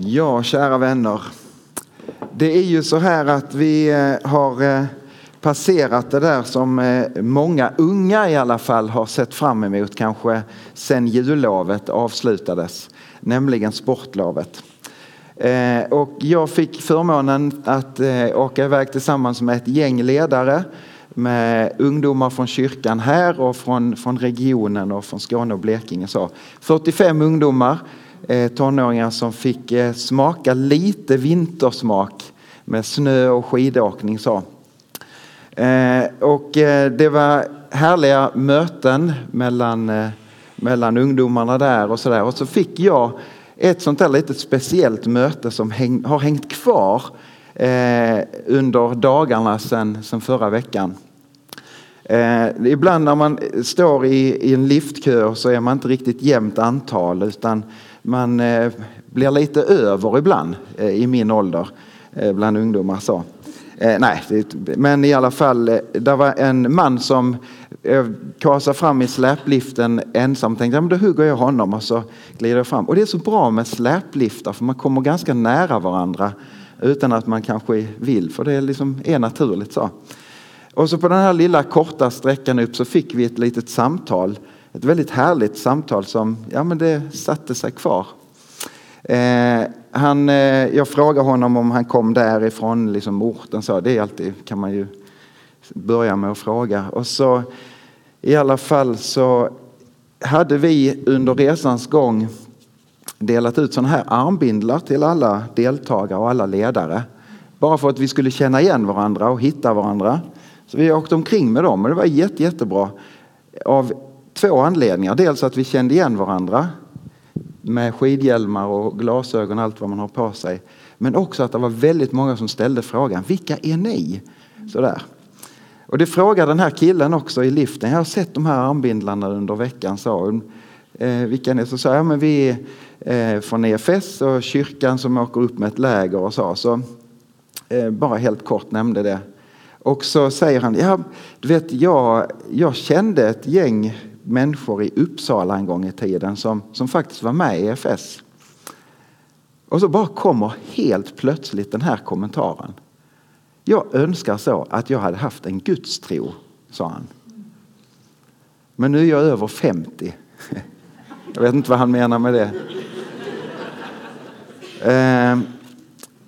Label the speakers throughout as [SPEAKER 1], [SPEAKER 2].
[SPEAKER 1] Ja, kära vänner. Det är ju så här att vi eh, har eh, passerat det där som eh, många unga i alla fall har sett fram emot kanske sen jullovet avslutades, nämligen sportlovet. Och jag fick förmånen att åka iväg tillsammans med ett gäng ledare med ungdomar från kyrkan här och från, från regionen och från Skåne och Blekinge. Så 45 ungdomar Eh, tonåringar som fick eh, smaka lite vintersmak med snö och skidåkning. Så. Eh, och det var härliga möten mellan, mellan ungdomarna där och så där. Och så fick jag ett sånt där lite speciellt möte som häng, har hängt kvar eh, under dagarna sedan sen förra veckan. Eh, ibland när man står i, i en liftkö så är man inte riktigt jämnt antal utan man eh, blir lite över ibland eh, i min ålder eh, bland ungdomar. Så. nej, men i alla fall, det var en man som kasade fram i släpliften ensam. Tänkte, ja, men då hugger jag honom och så glider jag fram. Och det är så bra med släpliftar för man kommer ganska nära varandra utan att man kanske vill, för det liksom är naturligt så. Och så på den här lilla korta sträckan upp så fick vi ett litet samtal ett väldigt härligt samtal som ja, men det satte sig kvar. Eh, han, eh, jag frågade honom om han kom därifrån, liksom orten. Så, det är alltid, kan man ju börja med att fråga. Och så i alla fall så hade vi under resans gång delat ut sådana här armbindlar till alla deltagare och alla ledare. Bara för att vi skulle känna igen varandra och hitta varandra. Så vi åkte omkring med dem och det var jätte, jättebra. Av två anledningar. Dels att vi kände igen varandra med skidhjälmar och glasögon och allt vad man har på sig. Men också att det var väldigt många som ställde frågan, vilka är ni? Sådär. Och det frågade den här killen också i liften. Jag har sett de här armbindlarna under veckan, sa hon. Eh, vilka är Så sa jag, men vi är eh, från EFS och kyrkan som åker upp med ett läger och så. Så eh, bara helt kort nämnde det. Och så säger han, ja, du vet, jag, jag kände ett gäng människor i Uppsala en gång i tiden som, som faktiskt var med i EFS. Och så bara kommer helt plötsligt den här kommentaren. Jag önskar så att jag hade haft en gudstro, sa han. Men nu är jag över 50. Jag vet inte vad han menar med det. Ehm,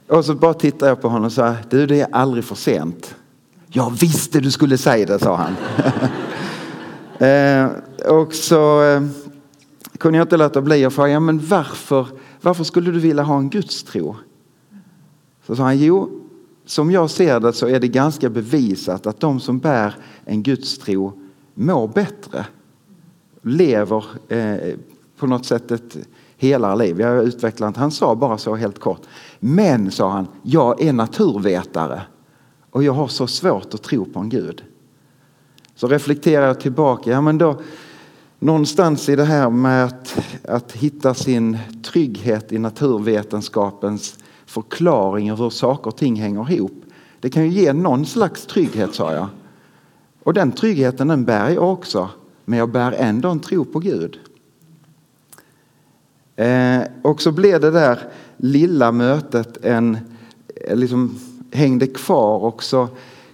[SPEAKER 1] och så bara tittar jag på honom och sa, du det är aldrig för sent. Jag visste du skulle säga det, sa han. Ehm, och så eh, kunde jag inte låta bli att fråga, men varför, varför skulle du vilja ha en gudstro? Så sa han, jo, som jag ser det så är det ganska bevisat att de som bär en gudstro mår bättre. Lever eh, på något sätt ett helare liv. Jag utvecklar inte, han sa bara så helt kort. Men, sa han, jag är naturvetare och jag har så svårt att tro på en Gud. Så reflekterar jag tillbaka, ja men då, någonstans i det här med att, att hitta sin trygghet i naturvetenskapens förklaring av hur saker och ting hänger ihop. Det kan ju ge någon slags trygghet sa jag. Och den tryggheten den bär jag också. Men jag bär ändå en tro på Gud. Eh, och så blev det där lilla mötet en, eh, liksom hängde kvar och så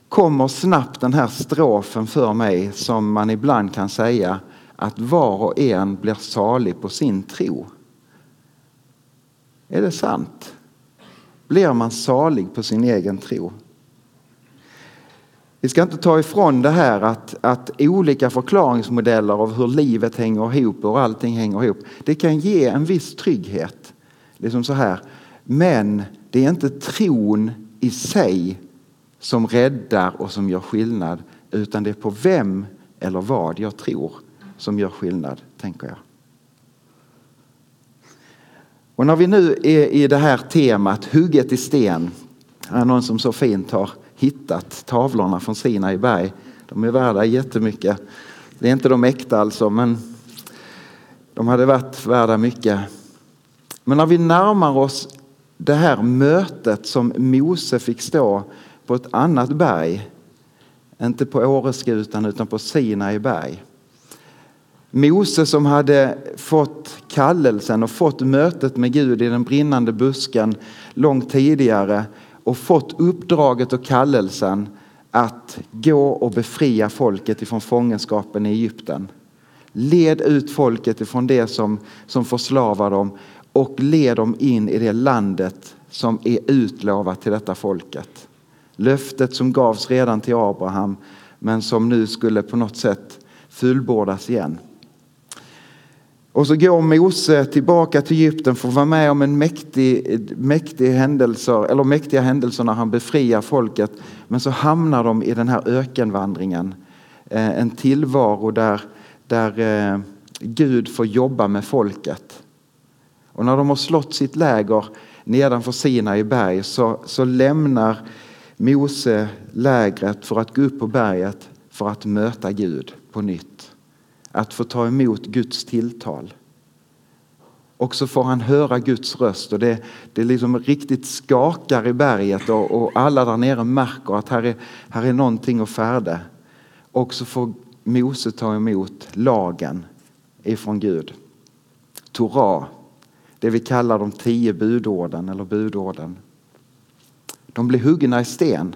[SPEAKER 1] kommer snabbt den här strofen för mig som man ibland kan säga att var och en blir salig på sin tro. Är det sant? Blir man salig på sin egen tro? Vi ska inte ta ifrån det här att, att olika förklaringsmodeller av hur livet hänger ihop och hur allting hänger ihop. Det kan ge en viss trygghet. Liksom så här. Men det är inte tron i sig som räddar och som gör skillnad utan det är på vem eller vad jag tror som gör skillnad, tänker jag. Och när vi nu är i det här temat, hugget i sten, är någon som så fint har hittat tavlorna från Sinai berg. De är värda jättemycket. Det är inte de äkta alltså, men de hade varit värda mycket. Men när vi närmar oss det här mötet som Mose fick stå på ett annat berg, inte på Åreskutan utan på Sinai berg Mose som hade fått kallelsen och fått mötet med Gud i den brinnande busken långt tidigare och fått uppdraget och kallelsen att gå och befria folket ifrån fångenskapen i Egypten. Led ut folket ifrån det som, som förslavar dem och led dem in i det landet som är utlovat till detta folket. Löftet som gavs redan till Abraham men som nu skulle på något sätt fullbordas igen. Och så går Mose tillbaka till Egypten för att vara med om en mäktig, mäktig händelser, eller mäktiga händelser när han befriar folket. Men så hamnar de i den här ökenvandringen. Eh, en tillvaro där, där eh, Gud får jobba med folket. Och när de har slått sitt läger nedanför Sina i berg så, så lämnar Mose lägret för att gå upp på berget för att möta Gud på nytt. Att få ta emot Guds tilltal. Och så får han höra Guds röst och det, det liksom riktigt skakar i berget och, och, alla där nere märker att här är, här är någonting att färda. Och så får Mose ta emot lagen ifrån Gud. Torah, det vi kallar de tio budorden eller budorden. De blir huggna i sten.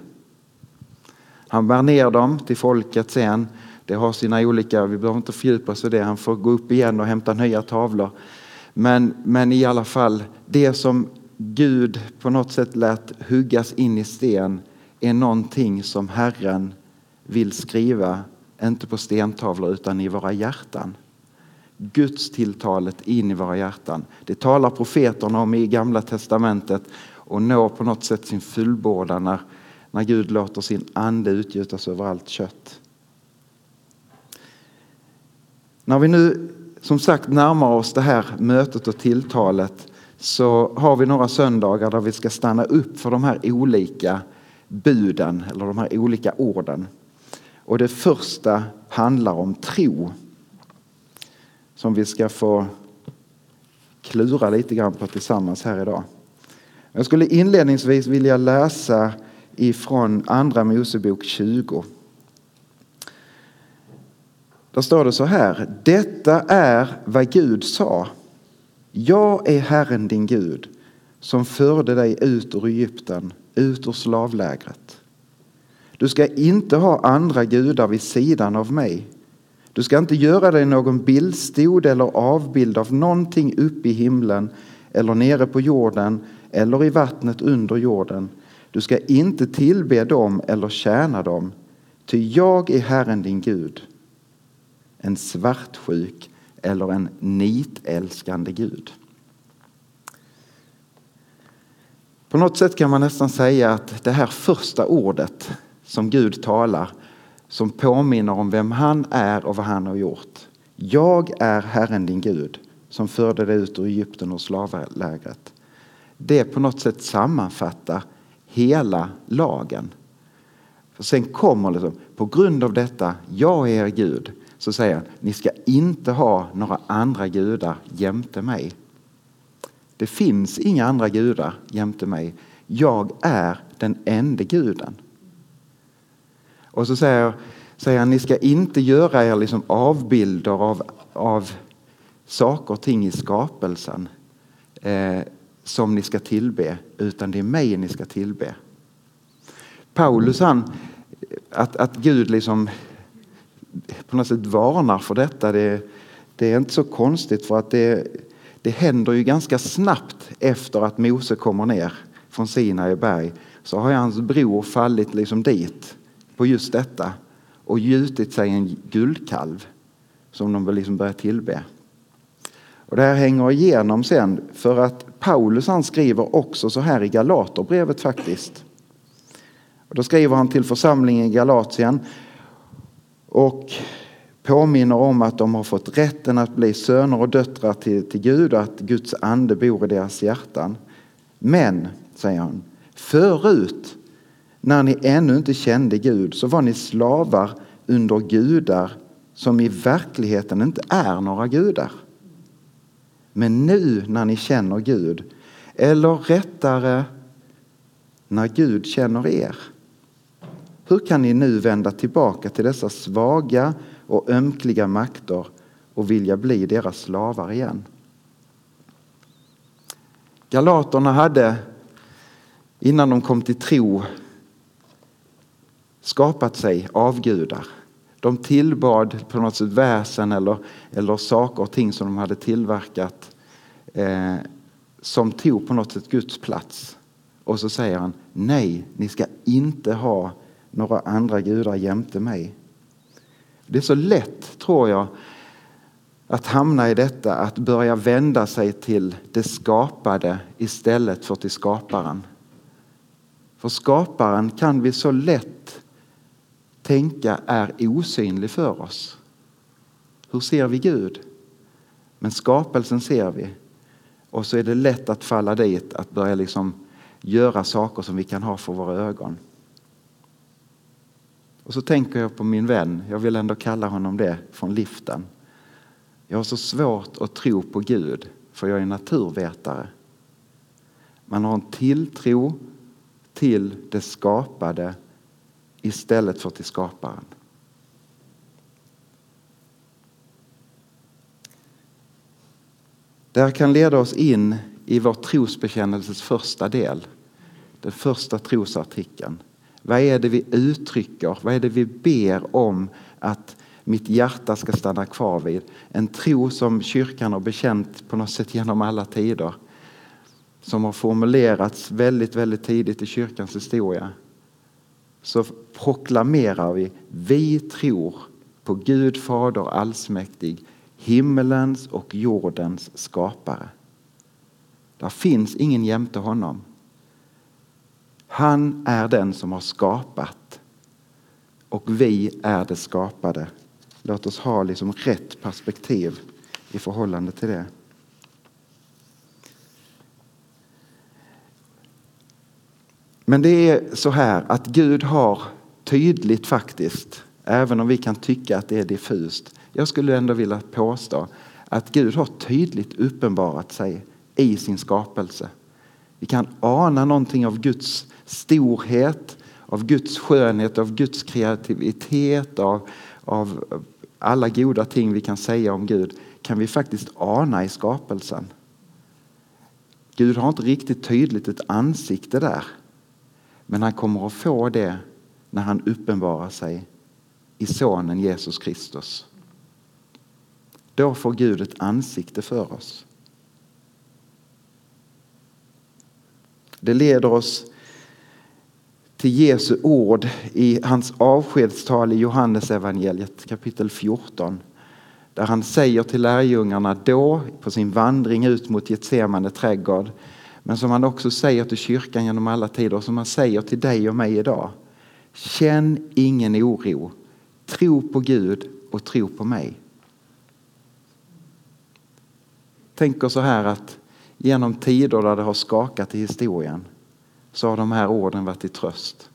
[SPEAKER 1] Han bär ner dem till folket sen. Det har sina olika, vi behöver inte fördjupa oss i det, han får gå upp igen och hämta nya tavlor. Men, men i alla fall, det som Gud på något sätt lät huggas in i sten är någonting som Herren vill skriva, inte på stentavlor utan i våra hjärtan. Guds tilltalet in i våra hjärtan. Det talar profeterna om i Gamla testamentet och når på något sätt sin fullbordan när, när Gud låter sin ande utgjutas över allt kött. När vi nu som sagt närmar oss det här mötet och tilltalet så har vi några söndagar där vi ska stanna upp för de här olika buden eller de här olika orden. Och det första handlar om tro som vi ska få klura lite grann på tillsammans här idag. Jag skulle inledningsvis vilja läsa ifrån Andra Mosebok 20. Där står det så här. Detta är vad Gud sa. Jag är Herren din Gud som förde dig ut ur Egypten, ut ur slavlägret. Du ska inte ha andra gudar vid sidan av mig. Du ska inte göra dig någon bildstod eller avbild av någonting uppe i himlen eller nere på jorden eller i vattnet under jorden. Du ska inte tillbe dem eller tjäna dem, ty jag är Herren din Gud en svartsjuk eller en nitälskande Gud. På något sätt kan man nästan säga att det här första ordet som Gud talar som påminner om vem han är och vad han har gjort. Jag är Herren din Gud som förde dig ut ur Egypten och slavlägret. Det på något sätt sammanfattar hela lagen. För sen kommer liksom, på grund av detta, jag är er Gud, så säger han, ni ska inte ha några andra gudar jämte mig. Det finns inga andra gudar jämte mig. Jag är den enda guden. Och så säger, säger han, ni ska inte göra er liksom avbilder av, av saker och ting i skapelsen eh, som ni ska tillbe, utan det är mig ni ska tillbe. Paulus, han, att, att Gud liksom på något sätt varnar för detta. Det, det är inte så konstigt för att det, det händer ju ganska snabbt efter att Mose kommer ner från Sinai berg så har hans bror fallit liksom dit på just detta och gjutit sig en guldkalv som de vill liksom börjar tillbe. Och det här hänger igenom sen för att Paulus han skriver också så här i Galaterbrevet faktiskt. Och då skriver han till församlingen i Galatien och påminner om att de har fått rätten att bli söner och döttrar till, till Gud och att Guds ande bor i deras hjärtan. Men, säger han, förut när ni ännu inte kände Gud så var ni slavar under gudar som i verkligheten inte är några gudar. Men nu när ni känner Gud, eller rättare när Gud känner er, hur kan ni nu vända tillbaka till dessa svaga och ömkliga makter och vilja bli deras slavar igen. Galaterna hade innan de kom till tro skapat sig avgudar. De tillbad på något sätt väsen eller, eller saker och ting som de hade tillverkat eh, som tog på något sätt Guds plats. Och så säger han nej, ni ska inte ha några andra gudar jämte mig. Det är så lätt, tror jag, att hamna i detta att börja vända sig till det skapade istället för till skaparen. För skaparen kan vi så lätt tänka är osynlig för oss. Hur ser vi Gud? Men skapelsen ser vi. Och så är det lätt att falla dit, att börja liksom göra saker som vi kan ha för våra ögon. Och så tänker jag på min vän, jag vill ändå kalla honom det, från liften. Jag har så svårt att tro på Gud, för jag är naturvetare. Man har en tilltro till det skapade istället för till skaparen. Det här kan leda oss in i vår trosbekännelses första del, den första trosartikeln. Vad är det vi uttrycker? Vad är det vi ber om att mitt hjärta ska stanna kvar vid? En tro som kyrkan har bekänt på något sätt genom alla tider. Som har formulerats väldigt, väldigt tidigt i kyrkans historia. Så proklamerar vi, vi tror på Gud Fader allsmäktig, himmelens och jordens skapare. Där finns ingen jämte honom. Han är den som har skapat och vi är det skapade. Låt oss ha liksom rätt perspektiv i förhållande till det. Men det är så här att Gud har tydligt faktiskt, även om vi kan tycka att det är diffust, jag skulle ändå vilja påstå att Gud har tydligt uppenbarat sig i sin skapelse. Vi kan ana någonting av Guds storhet, av Guds skönhet, av Guds kreativitet, av, av alla goda ting vi kan säga om Gud kan vi faktiskt ana i skapelsen. Gud har inte riktigt tydligt ett ansikte där. Men han kommer att få det när han uppenbarar sig i sonen Jesus Kristus. Då får Gud ett ansikte för oss. Det leder oss till Jesu ord i hans avskedstal i Johannes evangeliet kapitel 14. Där han säger till lärjungarna då på sin vandring ut mot Getsemane trädgård men som han också säger till kyrkan genom alla tider och som han säger till dig och mig idag. Känn ingen oro. Tro på Gud och tro på mig. Tänker så här att genom tider där det har skakat i historien så har de här orden varit till tröst.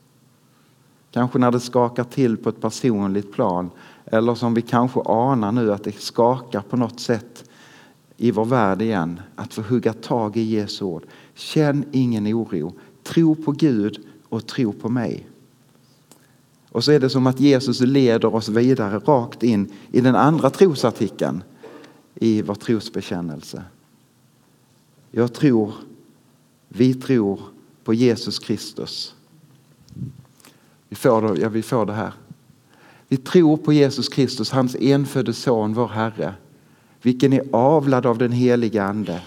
[SPEAKER 1] Kanske när det skakar till på ett personligt plan eller som vi kanske anar nu att det skakar på något sätt i vår värld igen. Att få hugga tag i Jesu ord. Känn ingen oro. Tro på Gud och tro på mig. Och så är det som att Jesus leder oss vidare rakt in i den andra trosartikeln i vår trosbekännelse. Jag tror, vi tror på Jesus Kristus. Vi får det, ja, vi får det här. Vi tror på Jesus Kristus, hans enfödde son, vår Herre, vilken är avlad av den helige Ande.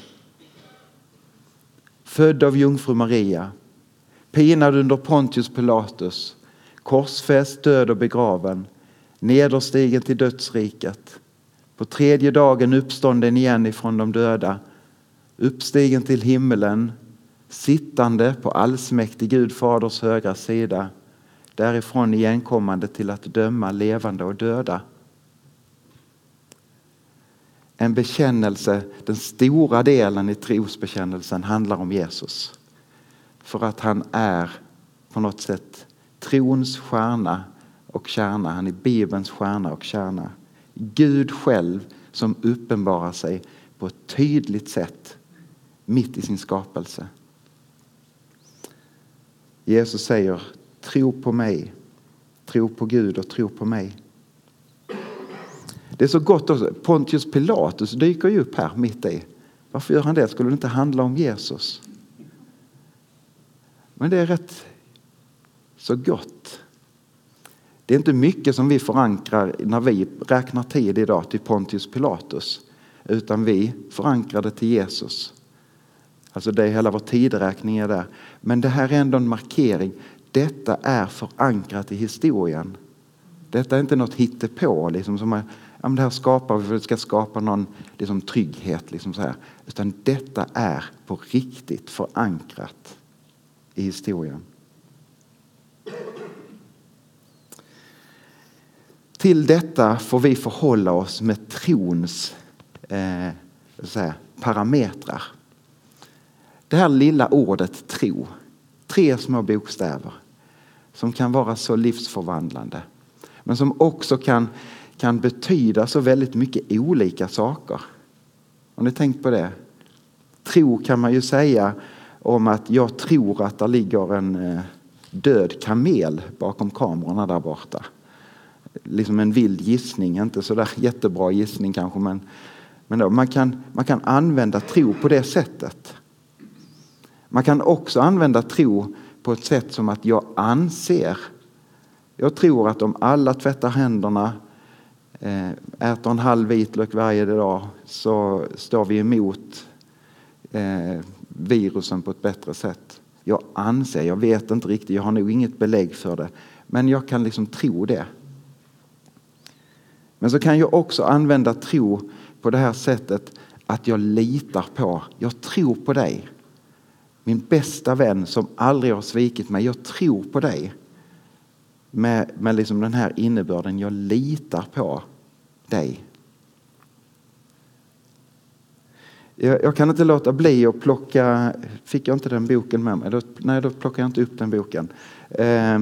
[SPEAKER 1] Född av jungfru Maria, pinad under Pontius Pilatus, korsfäst, död och begraven, nederstigen till dödsriket, på tredje dagen uppstånden igen ifrån de döda, uppstigen till himmelen, sittande på allsmäktig Gud faders högra sida, därifrån igenkommande till att döma levande och döda. En bekännelse, den stora delen i trosbekännelsen handlar om Jesus. För att han är på något sätt trons stjärna och kärna. Han är Bibelns stjärna och kärna. Gud själv som uppenbarar sig på ett tydligt sätt mitt i sin skapelse. Jesus säger tro på mig, tro på Gud och tro på mig. Det är så gott också. Pontius Pilatus dyker ju upp här mitt i. Varför gör han det? Skulle det inte handla om Jesus? Men det är rätt så gott. Det är inte mycket som vi förankrar när vi räknar tid idag till Pontius Pilatus. Utan vi förankrar det till Jesus. Alltså det är hela vår tideräkning är där. Men det här är ändå en markering. Detta är förankrat i historien. Detta är inte något hittepå liksom, som är, ja, det här skapar vi för att det ska skapa någon liksom, trygghet. Liksom så här. Utan detta är på riktigt förankrat i historien. Till detta får vi förhålla oss med trons eh, säga, parametrar. Det här lilla ordet tro, tre små bokstäver som kan vara så livsförvandlande men som också kan, kan betyda så väldigt mycket olika saker. Har ni tänkt på det? Tro kan man ju säga om att jag tror att det ligger en eh, död kamel bakom kamerorna där borta. Liksom en vild gissning, inte så där jättebra gissning kanske men, men då, man, kan, man kan använda tro på det sättet. Man kan också använda tro på ett sätt som att jag anser. Jag tror att om alla tvättar händerna, eh, äter en halv vitlök varje dag så står vi emot eh, virusen på ett bättre sätt. Jag anser, jag vet inte riktigt, jag har nog inget belägg för det. Men jag kan liksom tro det. Men så kan jag också använda tro på det här sättet att jag litar på, jag tror på dig. Min bästa vän som aldrig har svikit mig, jag tror på dig. Med, med liksom den här innebörden, jag litar på dig. Jag, jag, kan inte låta bli att plocka, fick jag inte den boken med mig? Då, nej, då plockar jag inte upp den boken. Eh,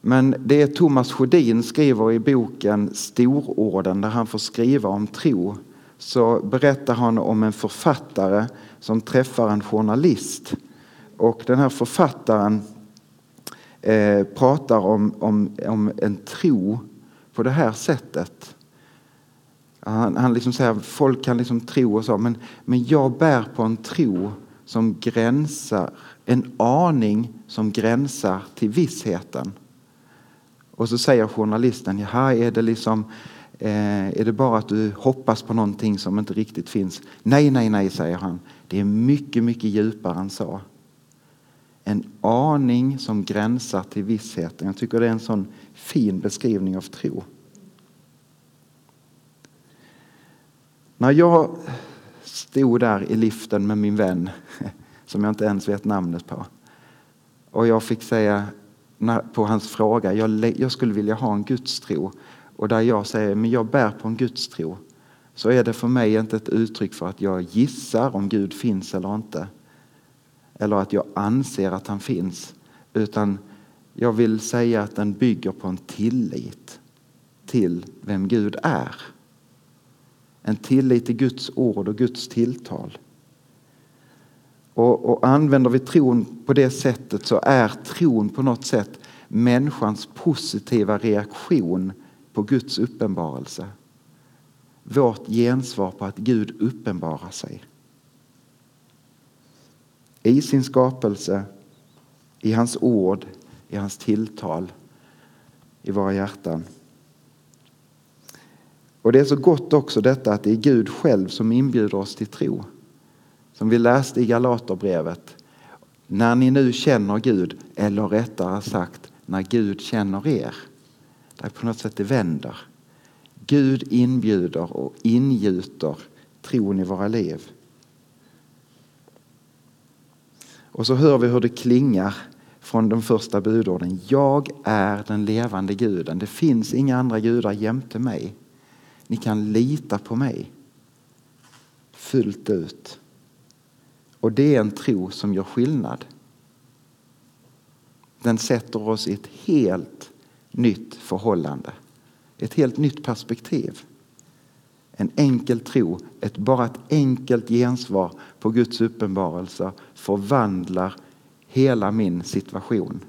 [SPEAKER 1] men det är Thomas Sjödin skriver i boken Stororden där han får skriva om tro. Så berättar han om en författare som träffar en journalist. Och den här författaren eh, pratar om, om, om en tro på det här sättet. Han, han liksom säger folk kan liksom tro och så, men, men jag bär på en tro som gränsar, en aning som gränsar till vissheten. Och så säger journalisten, jaha, är det liksom eh, är det bara att du hoppas på någonting som inte riktigt finns? Nej, nej, nej, säger han. Det är mycket, mycket djupare än så. En aning som gränsar till vissheten. Jag tycker det är en sån fin beskrivning av tro. När jag stod där i liften med min vän, som jag inte ens vet namnet på, och jag fick säga på hans fråga, jag, skulle vilja ha en gudstro, och där jag säger, men jag bär på en gudstro, så är det för mig inte ett uttryck för att jag gissar om Gud finns eller inte. Eller att jag anser att han finns. Utan jag vill säga att den bygger på en tillit till vem Gud är. En tillit till Guds ord och Guds tilltal. Och, och använder vi tron på det sättet så är tron på något sätt människans positiva reaktion på Guds uppenbarelse vårt gensvar på att Gud uppenbarar sig. I sin skapelse, i hans ord, i hans tilltal, i våra hjärtan. Och det är så gott också detta att det är Gud själv som inbjuder oss till tro. Som vi läste i Galaterbrevet. När ni nu känner Gud, eller rättare sagt när Gud känner er. Det på något sätt det vänder. Gud inbjuder och ingjuter tron i våra liv. Och så hör vi hur det klingar från de första budorden. Jag är den levande guden. Det finns inga andra gudar jämte mig. Ni kan lita på mig fullt ut. Och det är en tro som gör skillnad. Den sätter oss i ett helt nytt förhållande. Ett helt nytt perspektiv. En enkel tro, ett, bara ett enkelt gensvar på Guds uppenbarelser förvandlar hela min situation.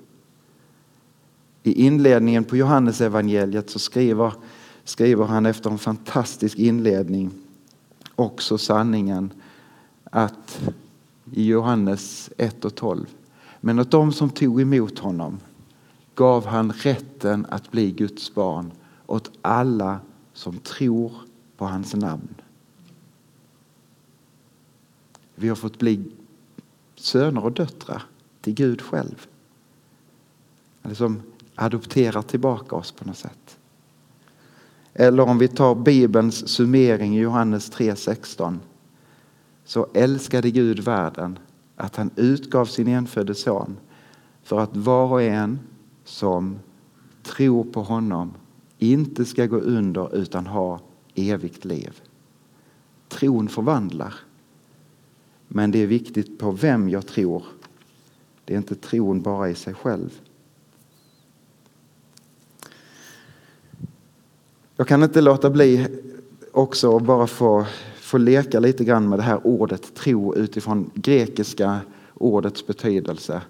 [SPEAKER 1] I inledningen på Johannesevangeliet så skriver, skriver han efter en fantastisk inledning också sanningen att i Johannes 1 och 12. Men åt dem som tog emot honom gav han rätten att bli Guds barn åt alla som tror på hans namn. Vi har fått bli söner och döttrar till Gud själv. Eller som adopterar tillbaka oss på något sätt. Eller om vi tar Bibelns summering i Johannes 3.16. Så älskade Gud världen att han utgav sin enfödde son för att var och en som tror på honom inte ska gå under utan ha evigt liv. Tron förvandlar. Men det är viktigt på vem jag tror. Det är inte tron bara i sig själv. Jag kan inte låta bli också att bara få, få leka lite grann med det här ordet tro utifrån grekiska ordets betydelse.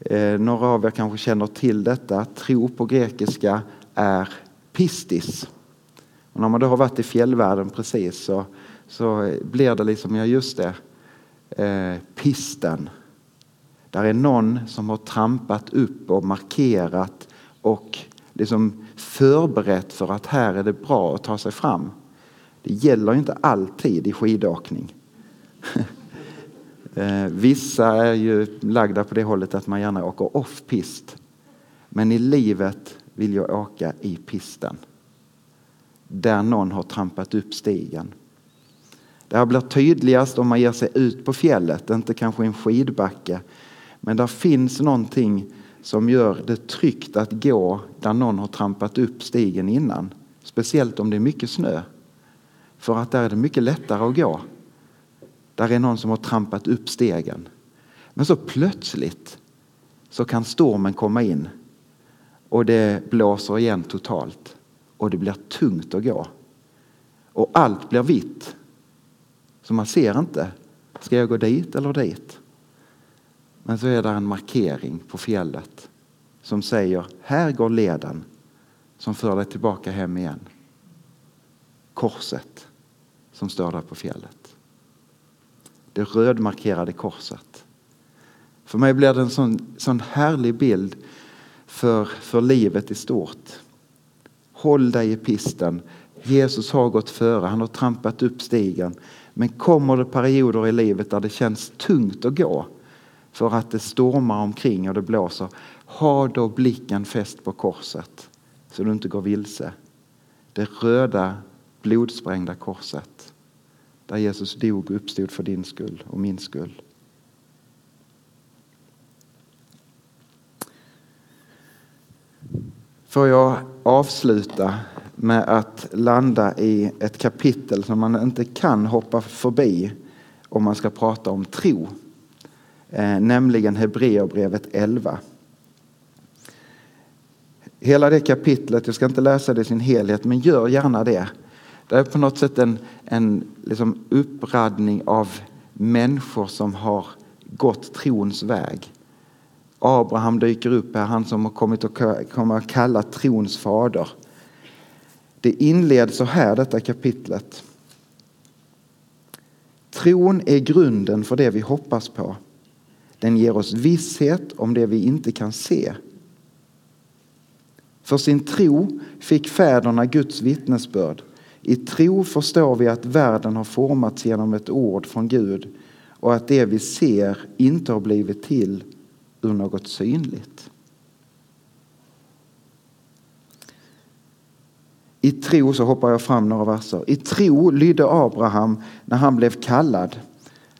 [SPEAKER 1] Eh, några av er kanske känner till detta. Tro på grekiska är pistis. Och när man då har varit i fjällvärlden precis så, så blir det liksom, ja just det, eh, pisten. Där är någon som har trampat upp och markerat och liksom förberett för att här är det bra att ta sig fram. Det gäller inte alltid i skidåkning. Eh, vissa är ju lagda på det hållet att man gärna åker off-pist. Men i livet vill jag åka i pisten. Där någon har trampat upp stigen. Det här blir tydligast om man ger sig ut på fjället, inte kanske en skidbacke. Men där finns någonting som gör det tryggt att gå där någon har trampat upp stigen innan. Speciellt om det är mycket snö. För att där är det mycket lättare att gå. Där är någon som har trampat upp stegen. Men så plötsligt så kan stormen komma in och det blåser igen totalt och det blir tungt att gå. Och allt blir vitt. Så man ser inte. Ska jag gå dit eller dit? Men så är det en markering på fjället som säger här går leden som för dig tillbaka hem igen. Korset som står där på fjället. Det rödmarkerade korset. För mig blir det en sån, sån härlig bild för, för livet i stort. Håll dig i pisten. Jesus har gått före, han har trampat upp stigen. Men kommer det perioder i livet där det känns tungt att gå för att det stormar omkring och det blåser, ha då blicken fäst på korset så du inte går vilse. Det röda blodsprängda korset där Jesus dog och uppstod för din skull och min skull. Får jag avsluta med att landa i ett kapitel som man inte kan hoppa förbi om man ska prata om tro. Eh, nämligen Hebreerbrevet 11. Hela det kapitlet, jag ska inte läsa det i sin helhet, men gör gärna det. Det är på något sätt en, en liksom uppradning av människor som har gått trons väg. Abraham dyker upp här, han som har kommit att kommer att kalla trons fader. Det inleds så här, detta kapitlet. Tron är grunden för det vi hoppas på. Den ger oss visshet om det vi inte kan se. För sin tro fick fäderna Guds vittnesbörd. I tro förstår vi att världen har formats genom ett ord från Gud och att det vi ser inte har blivit till ur något synligt. I tro, så hoppar jag fram några verser. I tro lydde Abraham när han blev kallad.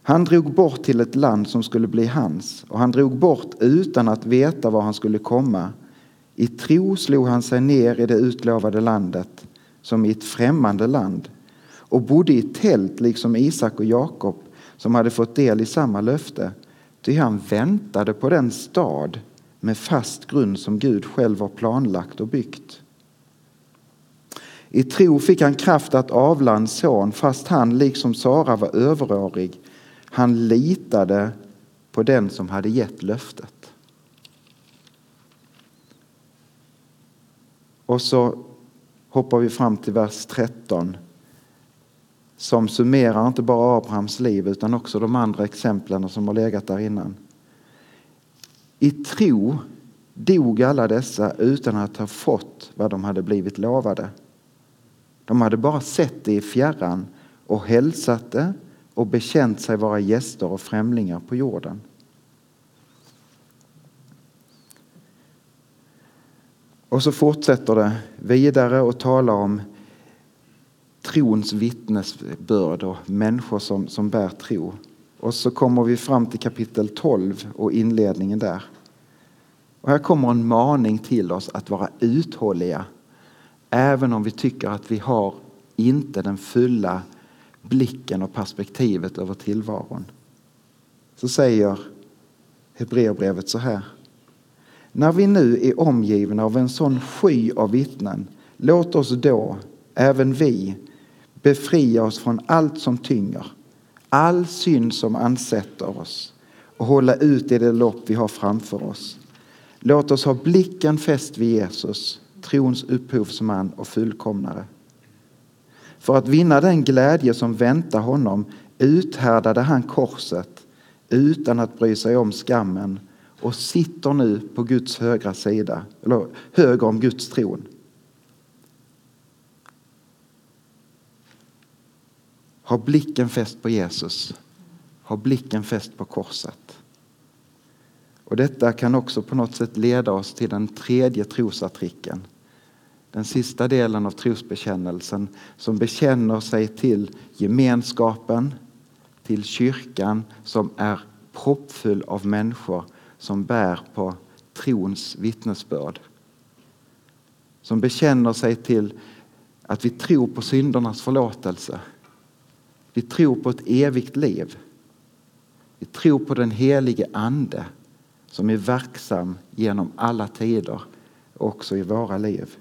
[SPEAKER 1] Han drog bort till ett land som skulle bli hans och han drog bort utan att veta var han skulle komma. I tro slog han sig ner i det utlovade landet som i ett främmande land och bodde i tält liksom Isak och Jakob som hade fått del i samma löfte. Ty han väntade på den stad med fast grund som Gud själv har planlagt och byggt. I tro fick han kraft att avla en son fast han liksom Sara var överårig. Han litade på den som hade gett löftet. Och så hoppar vi fram till vers 13 som summerar inte bara Abrahams liv utan också de andra exemplen som har legat där innan. I tro dog alla dessa utan att ha fått vad de hade blivit lovade. De hade bara sett det i fjärran och hälsat det och bekänt sig vara gäster och främlingar på jorden. Och så fortsätter det vidare och talar om trons vittnesbörd och människor som, som bär tro. Och så kommer vi fram till kapitel 12 och inledningen där. Och här kommer en maning till oss att vara uthålliga även om vi tycker att vi har inte den fulla blicken och perspektivet över tillvaron. Så säger Hebreerbrevet så här. När vi nu är omgivna av en sån sky av vittnen, låt oss då, även vi, befria oss från allt som tynger, all synd som ansätter oss och hålla ut i det lopp vi har framför oss. Låt oss ha blicken fäst vid Jesus, trons upphovsman och fullkomnare. För att vinna den glädje som väntar honom uthärdade han korset utan att bry sig om skammen och sitter nu på Guds högra sida, eller höger om Guds tron. Ha blicken fäst på Jesus. Ha blicken fäst på korset. Och detta kan också på något sätt leda oss till den tredje trosartikeln. Den sista delen av trosbekännelsen som bekänner sig till gemenskapen, till kyrkan som är proppfull av människor som bär på trons vittnesbörd. Som bekänner sig till att vi tror på syndernas förlåtelse. Vi tror på ett evigt liv. Vi tror på den helige Ande som är verksam genom alla tider, också i våra liv.